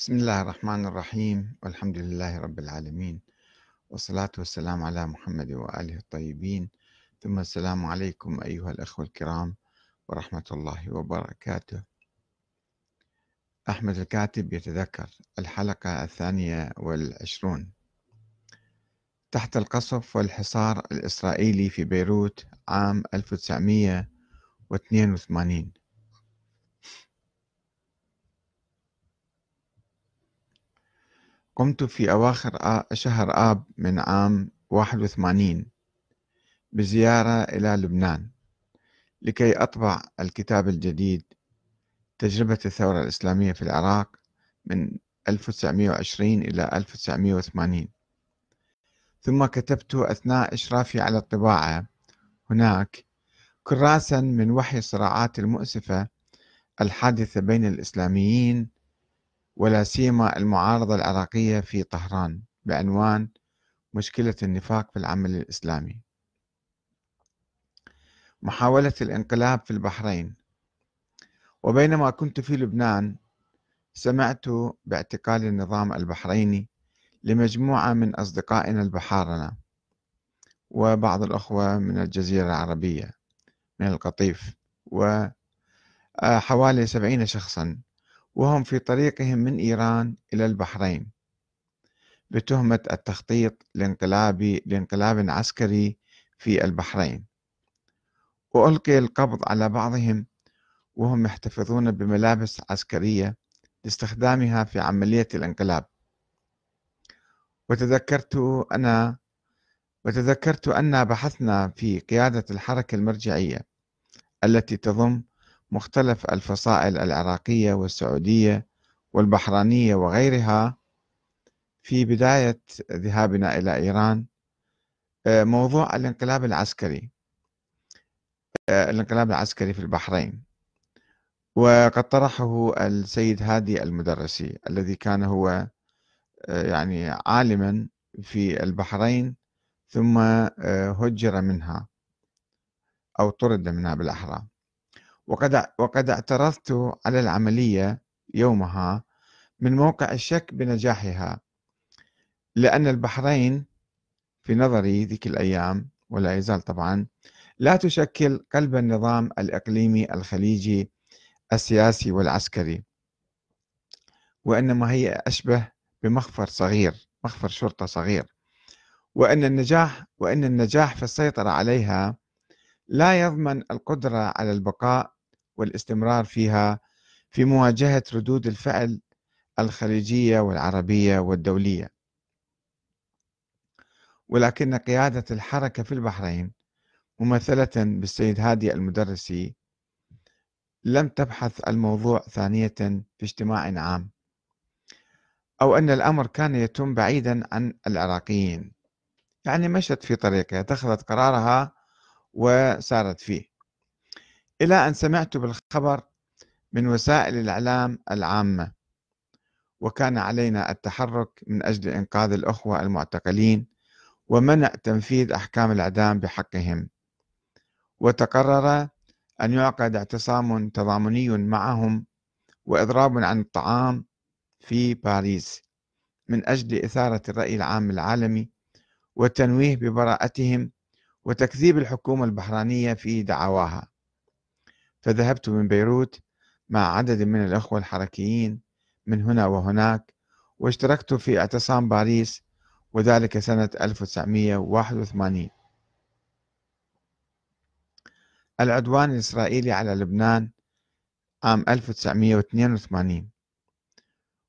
بسم الله الرحمن الرحيم والحمد لله رب العالمين والصلاة والسلام على محمد وآله الطيبين. ثم السلام عليكم أيها الأخوة الكرام ورحمة الله وبركاته. أحمد الكاتب يتذكر الحلقة الثانية والعشرون. تحت القصف والحصار الإسرائيلي في بيروت عام 1982 قمت في أواخر شهر آب من عام 81 بزيارة إلى لبنان لكي أطبع الكتاب الجديد تجربة الثورة الإسلامية في العراق من 1920 إلى 1980 ثم كتبت أثناء إشرافي على الطباعة هناك كراسا من وحي الصراعات المؤسفة الحادثة بين الإسلاميين ولا سيما المعارضة العراقية في طهران بعنوان مشكلة النفاق في العمل الإسلامي. محاولة الانقلاب في البحرين. وبينما كنت في لبنان سمعت باعتقال النظام البحريني لمجموعة من أصدقائنا البحارنة وبعض الأخوة من الجزيرة العربية من القطيف وحوالي سبعين شخصا. وهم في طريقهم من إيران إلى البحرين. بتهمة التخطيط لانقلاب لانقلاب عسكري في البحرين. وألقي القبض على بعضهم وهم يحتفظون بملابس عسكرية لاستخدامها في عملية الانقلاب. وتذكرت أنا وتذكرت أن بحثنا في قيادة الحركة المرجعية التي تضم مختلف الفصائل العراقية والسعودية والبحرانية وغيرها. في بداية ذهابنا إلى إيران آه، موضوع الانقلاب العسكري آه، الانقلاب العسكري في البحرين. وقد طرحه السيد هادي المدرسي الذي كان هو آه، يعني عالما في البحرين ثم هجر منها أو طرد منها بالأحرى. وقد وقد اعترضت على العملية يومها من موقع الشك بنجاحها لأن البحرين في نظري ذيك الأيام ولا يزال طبعا لا تشكل قلب النظام الإقليمي الخليجي السياسي والعسكري وإنما هي أشبه بمخفر صغير مخفر شرطة صغير وأن النجاح وأن النجاح في السيطرة عليها لا يضمن القدرة على البقاء والاستمرار فيها في مواجهة ردود الفعل الخليجية والعربية والدولية. ولكن قيادة الحركة في البحرين ممثلة بالسيد هادي المدرسي لم تبحث الموضوع ثانية في اجتماع عام أو أن الأمر كان يتم بعيدا عن العراقيين. يعني مشت في طريقها اتخذت قرارها وسارت فيه. إلى أن سمعت بالخبر من وسائل الإعلام العامة وكان علينا التحرك من أجل إنقاذ الأخوة المعتقلين ومنع تنفيذ أحكام الإعدام بحقهم. وتقرر أن يعقد اعتصام تضامني معهم وإضراب عن الطعام في باريس من أجل إثارة الرأي العام العالمي والتنويه ببراءتهم وتكذيب الحكومة البحرانية في دعواها. فذهبت من بيروت مع عدد من الأخوة الحركيين من هنا وهناك واشتركت في اعتصام باريس وذلك سنة 1981 العدوان الإسرائيلي على لبنان عام 1982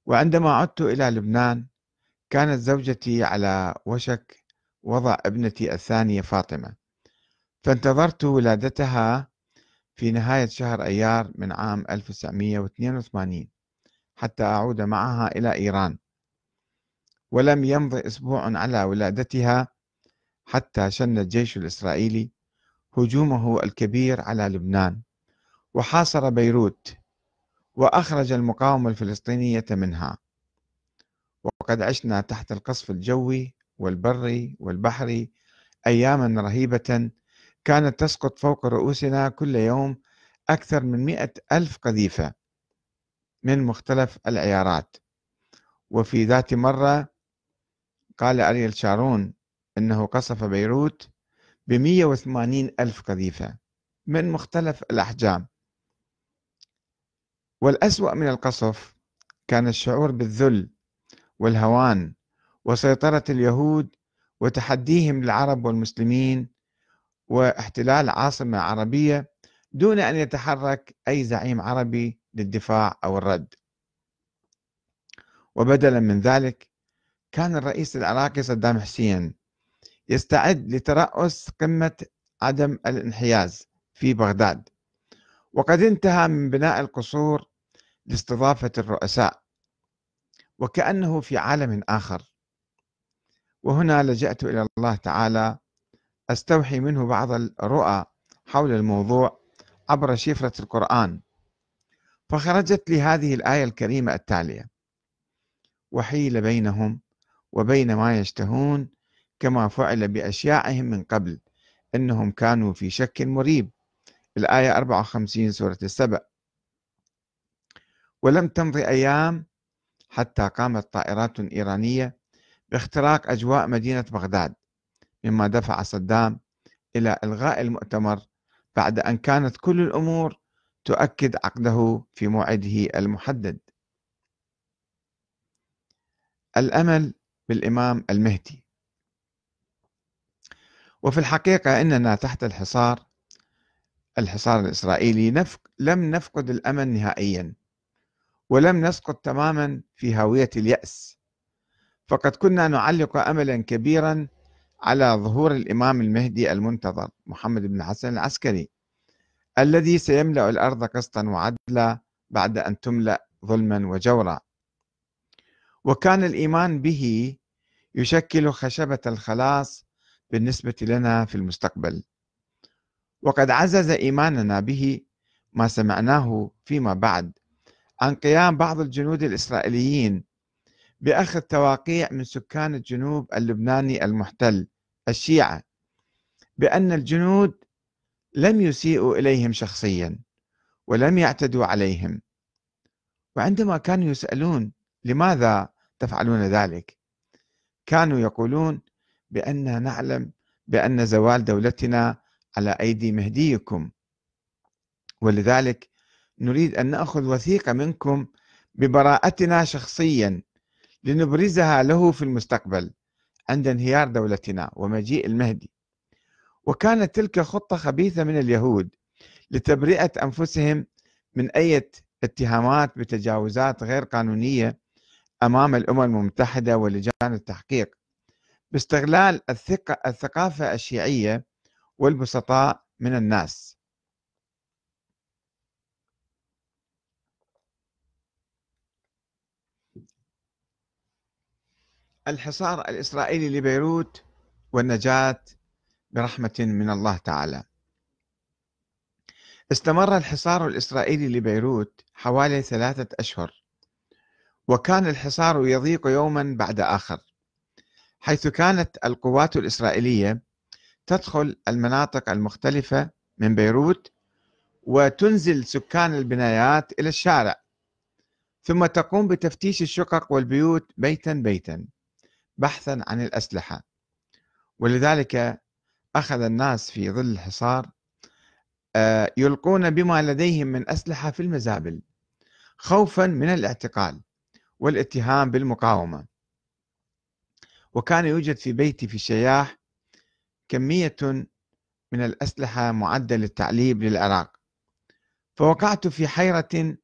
وعندما عدت إلى لبنان كانت زوجتي على وشك وضع ابنتي الثانية فاطمة. فانتظرت ولادتها في نهاية شهر أيار من عام 1982 حتى أعود معها إلى إيران. ولم يمض أسبوع على ولادتها حتى شن الجيش الإسرائيلي هجومه الكبير على لبنان وحاصر بيروت وأخرج المقاومة الفلسطينية منها. وقد عشنا تحت القصف الجوي والبري والبحري أياما رهيبة كانت تسقط فوق رؤوسنا كل يوم أكثر من مئة ألف قذيفة من مختلف العيارات. وفي ذات مرة قال أريل شارون أنه قصف بيروت بمية وثمانين ألف قذيفة من مختلف الأحجام. والأسوأ من القصف كان الشعور بالذل والهوان وسيطرة اليهود وتحديهم للعرب والمسلمين واحتلال عاصمة عربية دون أن يتحرك أي زعيم عربي للدفاع أو الرد. وبدلا من ذلك كان الرئيس العراقي صدام حسين يستعد لترأس قمة عدم الانحياز في بغداد. وقد انتهى من بناء القصور لاستضافة الرؤساء وكأنه في عالم آخر. وهنا لجأت إلى الله تعالى أستوحي منه بعض الرؤى حول الموضوع عبر شفرة القرآن. فخرجت لي هذه الآية الكريمة التالية. وحيل بينهم وبين ما يشتهون كما فعل بأشياعهم من قبل إنهم كانوا في شك مريب. الآية 54 سورة السبع ولم تمضي أيام حتى قامت طائرات إيرانية باختراق أجواء مدينة بغداد. مما دفع صدام إلى إلغاء المؤتمر بعد أن كانت كل الأمور تؤكد عقده في موعده المحدد. الأمل بالإمام المهدي. وفي الحقيقة إننا تحت الحصار الحصار الإسرائيلي نفق لم نفقد الأمل نهائيا ولم نسقط تماما في هاوية اليأس. فقد كنا نعلق أملا كبيرا على ظهور الإمام المهدي المنتظر محمد بن الحسن العسكري الذي سيملأ الأرض قسطا وعدلا بعد أن تملأ ظلما وجورا. وكان الإيمان به يشكل خشبة الخلاص بالنسبة لنا في المستقبل. وقد عزز إيماننا به ما سمعناه فيما بعد عن قيام بعض الجنود الإسرائيليين بأخذ تواقيع من سكان الجنوب اللبناني المحتل الشيعة بأن الجنود لم يسيئوا إليهم شخصيا ولم يعتدوا عليهم. وعندما كانوا يسألون لماذا تفعلون ذلك كانوا يقولون بأننا نعلم بأن زوال دولتنا على أيدي مهديكم. ولذلك نريد أن نأخذ وثيقة منكم ببراءتنا شخصيا لنبرزها له في المستقبل عند انهيار دولتنا ومجيء المهدي. وكانت تلك خطة خبيثة من اليهود لتبرئة أنفسهم من أي اتهامات بتجاوزات غير قانونية أمام الأمم المتحدة ولجان التحقيق باستغلال الثقافة الشيعية والبسطاء من الناس. الحصار الإسرائيلي لبيروت والنجاة برحمة من الله تعالى. استمر الحصار الإسرائيلي لبيروت حوالي ثلاثة أشهر وكان الحصار يضيق يوما بعد آخر حيث كانت القوات الإسرائيلية تدخل المناطق المختلفة من بيروت وتنزل سكان البنايات إلى الشارع ثم تقوم بتفتيش الشقق والبيوت بيتا بيتا. بحثا عن الأسلحة. ولذلك أخذ الناس في ظل الحصار آه، يلقون بما لديهم من أسلحة في المزابل خوفا من الاعتقال والاتهام بالمقاومة. وكان يوجد في بيتي في الشياح كمية من الأسلحة معدة للتعليب للعراق. فوقعت في حيرة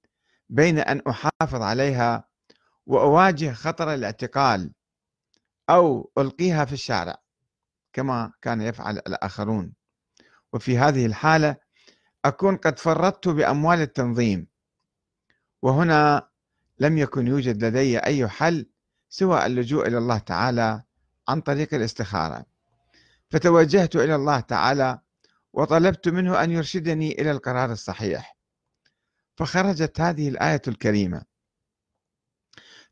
بين أن أحافظ عليها وأواجه خطر الاعتقال أو ألقيها في الشارع كما كان يفعل الآخرون. وفي هذه الحالة أكون قد فرطت بأموال التنظيم وهنا لم يكن يوجد لدي أي حل سوى اللجوء إلى الله تعالى عن طريق الاستخارة. فتوجهت إلى الله تعالى وطلبت منه أن يرشدني إلى القرار الصحيح. فخرجت هذه الآية الكريمة.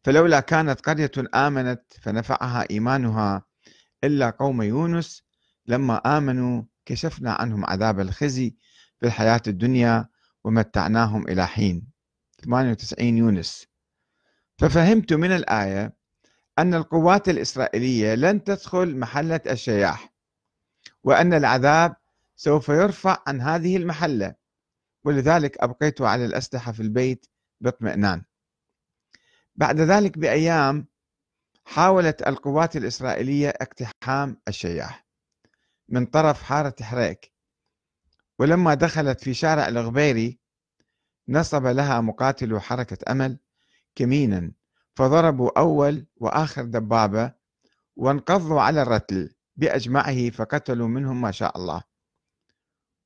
فلولا كانت قرية آمنت فنفعها إيمانها إلا قوم يونس. لما آمنوا كشفنا عنهم عذاب الخزي في الحياة الدنيا ومتعناهم إلى حين. 98 يونس. ففهمت من الآية أن القوات الإسرائيلية لن تدخل محلة الشياح وأن العذاب سوف يرفع عن هذه المحلة ولذلك أبقيت على الأسلحة في البيت باطمئنان. بعد ذلك بأيام حاولت القوات الإسرائيلية اقتحام الشياح من طرف حارة حريك ولما دخلت في شارع الغبيري نصب لها مقاتلو حركة أمل كمينا فضربوا أول وآخر دبابة وانقضوا على الرتل بأجمعه فقتلوا منهم ما شاء الله.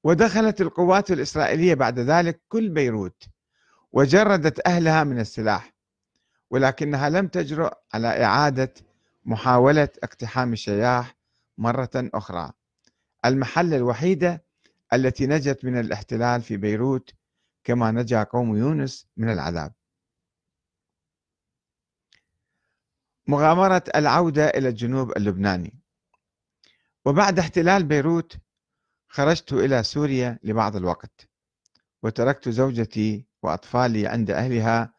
ودخلت القوات الإسرائيلية بعد ذلك كل بيروت وجردت أهلها من السلاح. ولكنها لم تجرؤ على إعادة محاولة اقتحام الشياح مرة أخرى. المحلة الوحيدة التي نجت من الاحتلال في بيروت كما نجا قوم يونس من العذاب. مغامرة العودة إلى الجنوب اللبناني. وبعد احتلال بيروت خرجت إلى سوريا لبعض الوقت وتركت زوجتي وأطفالي عند أهلها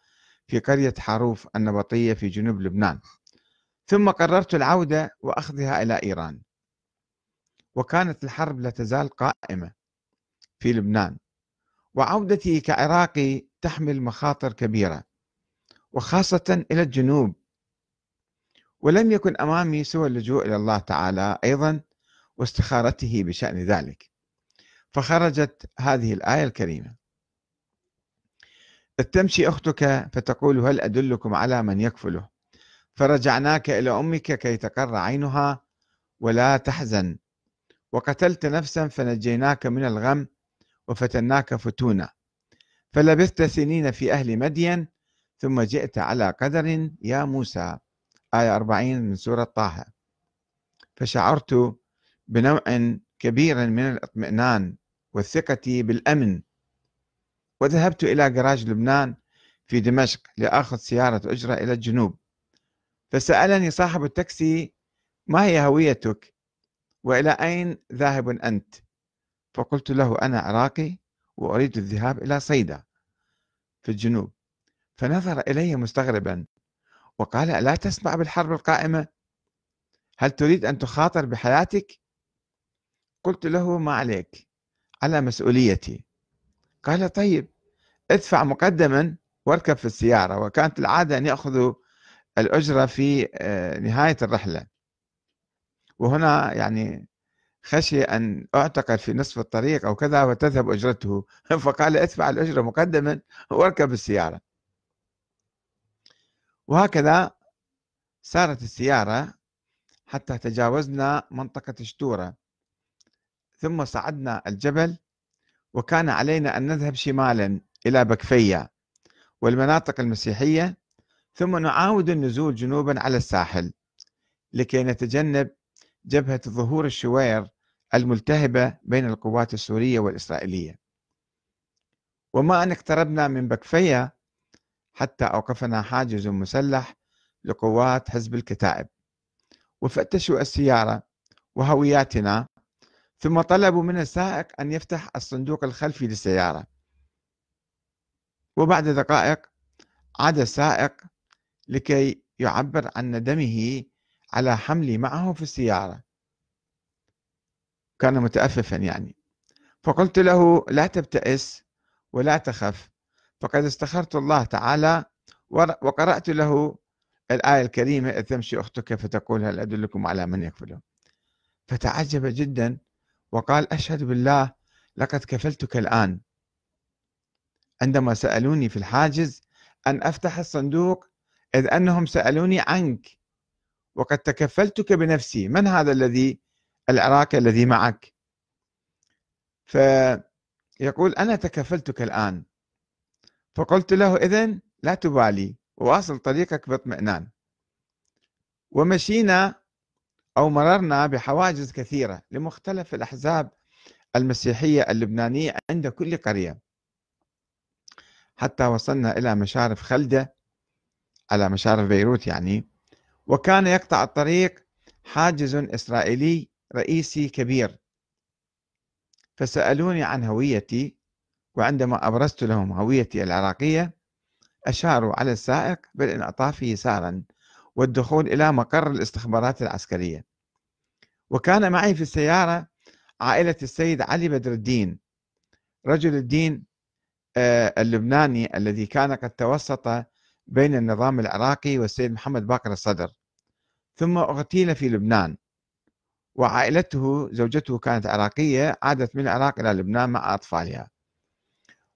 في قرية حاروف النبطية في جنوب لبنان. ثم قررت العودة وأخذها إلى إيران. وكانت الحرب لا تزال قائمة في لبنان. وعودتي كعراقي تحمل مخاطر كبيرة وخاصة إلى الجنوب. ولم يكن أمامي سوى اللجوء إلى الله تعالى أيضا واستخارته بشأن ذلك. فخرجت هذه الآية الكريمة. تمشي أختك فتقول هل أدلكم على من يكفله؟ فرجعناك إلى أمك كي تقر عينها ولا تحزن. وقتلت نفسا فنجيناك من الغم وفتناك فتونا فلبثت سنين في أهل مدين ثم جئت على قدر يا موسى. آية 40 من سورة طه. فشعرت بنوع كبير من الإطمئنان والثقة بالأمن. وذهبت إلى جراج لبنان في دمشق لآخذ سيارة أجرة إلى الجنوب. فسألني صاحب التاكسي ما هي هويتك؟ وإلى أين ذاهب أنت؟ فقلت له أنا عراقي وأريد الذهاب إلى صيدا في الجنوب. فنظر إلي مستغربا وقال ألا تسمع بالحرب القائمة؟ هل تريد أن تخاطر بحياتك؟ قلت له ما عليك على مسؤوليتي. قال طيب. ادفع مقدما واركب في السيارة وكانت العادة أن يأخذوا الأجرة في آه، نهاية الرحلة. وهنا يعني خشي أن أعتقل في نصف الطريق أو كذا وتذهب أجرته. فقال ادفع الأجرة مقدما واركب السيارة. وهكذا سارت السيارة حتى تجاوزنا منطقة شتورة. ثم صعدنا الجبل وكان علينا أن نذهب شمالا. إلى بكفية والمناطق المسيحية ثم نعاود النزول جنوبا على الساحل لكي نتجنب جبهة ظهور الشوير الملتهبة بين القوات السورية والإسرائيلية. وما أن اقتربنا من بكفية حتى أوقفنا حاجز مسلح لقوات حزب الكتائب. وفتشوا السيارة وهوياتنا ثم طلبوا من السائق أن يفتح الصندوق الخلفي للسيارة. وبعد دقائق عاد السائق لكي يعبر عن ندمه على حملي معه في السيارة. كان متأففا يعني. فقلت له لا تبتئس ولا تخف فقد استخرت الله تعالى وقرأت له الآية الكريمة إذ تمشي أختك فتقول هل أدلكم على من يكفله فتعجب جدا وقال أشهد بالله لقد كفلتك الآن. عندما سألوني في الحاجز أن أفتح الصندوق إذ أنهم سألوني عنك وقد تكفلتك بنفسي من هذا الذي العراقي الذي معك؟ فيقول أنا تكفلتك الآن. فقلت له إذن لا تبالي وواصل طريقك باطمئنان. ومشينا أو مررنا بحواجز كثيرة لمختلف الأحزاب المسيحية اللبنانية عند كل قرية. حتى وصلنا إلى مشارف خلدة على مشارف بيروت يعني. وكان يقطع الطريق حاجز إسرائيلي رئيسي كبير. فسألوني عن هويتي وعندما أبرزت لهم هويتي العراقية أشاروا على السائق بالانعطاف يسارا والدخول إلى مقر الاستخبارات العسكرية. وكان معي في السيارة عائلة السيد علي بدر الدين. رجل الدين اللبناني الذي كان قد توسط بين النظام العراقي والسيد محمد باقر الصدر. ثم اغتيل في لبنان. وعائلته زوجته كانت عراقية عادت من العراق إلى لبنان مع أطفالها.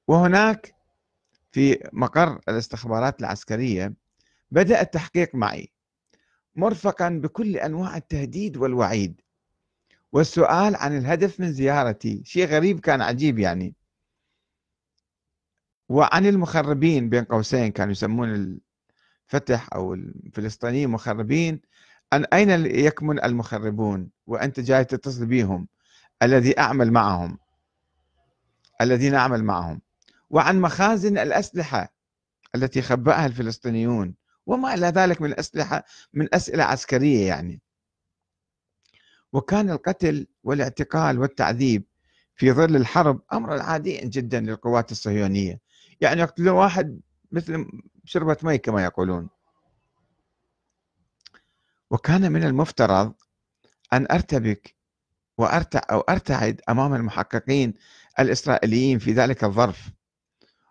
وهناك في مقر الاستخبارات العسكرية بدأ التحقيق معي مرفقا بكل أنواع التهديد والوعيد. والسؤال عن الهدف من زيارتي شيء غريب كان عجيب يعني. وعن المخربين بين قوسين كانوا يسمون الفتح أو الفلسطينيين مخربين أن أين يكمن المخربون؟ وأنت جاي تتصل بهم الذي أعمل معهم. الذين أعمل معهم. وعن مخازن الأسلحة التي خبأها الفلسطينيون. وما إلى ذلك من الأسلحة من أسئلة عسكرية يعني. وكان القتل والاعتقال والتعذيب في ظل الحرب أمرا عاديا جدا للقوات الصهيونية. يعني يقتلون واحد مثل شربة مي كما يقولون. وكان من المفترض أن أرتبك وأرتع أو أرتعد أمام المحققين الإسرائيليين في ذلك الظرف.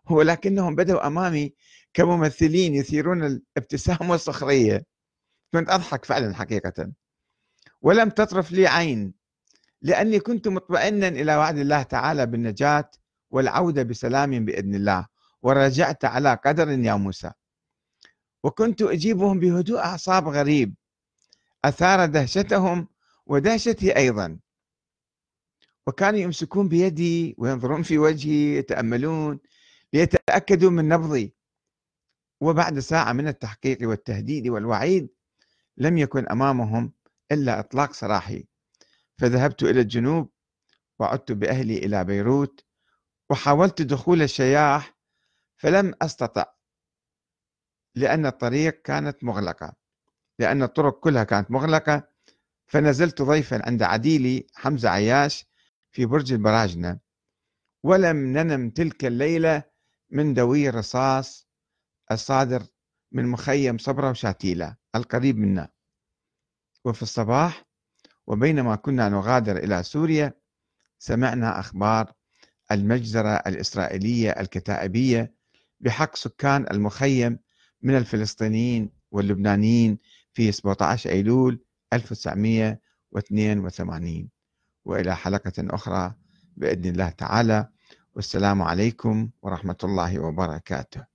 ولكنهم بدأوا أمامي كممثلين يثيرون الابتسامة والسخرية. كنت أضحك فعلا حقيقة. ولم تطرف لي عين لأني كنت مطمئنا إلى وعد الله تعالى بالنجاة والعودة بسلام بإذن الله. ورجعت على قدر يا موسى. وكنت أجيبهم بهدوء أعصاب غريب. أثار دهشتهم ودهشتي أيضا. وكانوا يمسكون بيدي وينظرون في وجهي يتأملون ليتأكدوا من نبضي. وبعد ساعة من التحقيق والتهديد والوعيد لم يكن أمامهم إلا إطلاق سراحي. فذهبت إلى الجنوب وعدت بأهلي إلى بيروت. وحاولت دخول الشياح فلم أستطع لأن الطريق كانت مغلقة. لأن الطرق كلها كانت مغلقة فنزلت ضيفا عند عديلي حمزة عياش في برج البراجنة. ولم ننم تلك الليلة من دوي الرصاص الصادر من مخيم صبرا وشاتيلا القريب منا. وفي الصباح وبينما كنا نغادر إلى سوريا سمعنا أخبار المجزرة الإسرائيلية الكتائبية بحق سكان المخيم من الفلسطينيين واللبنانيين في 17 أيلول 1982 وإلى حلقة أخرى بإذن الله تعالى. والسلام عليكم ورحمة الله وبركاته.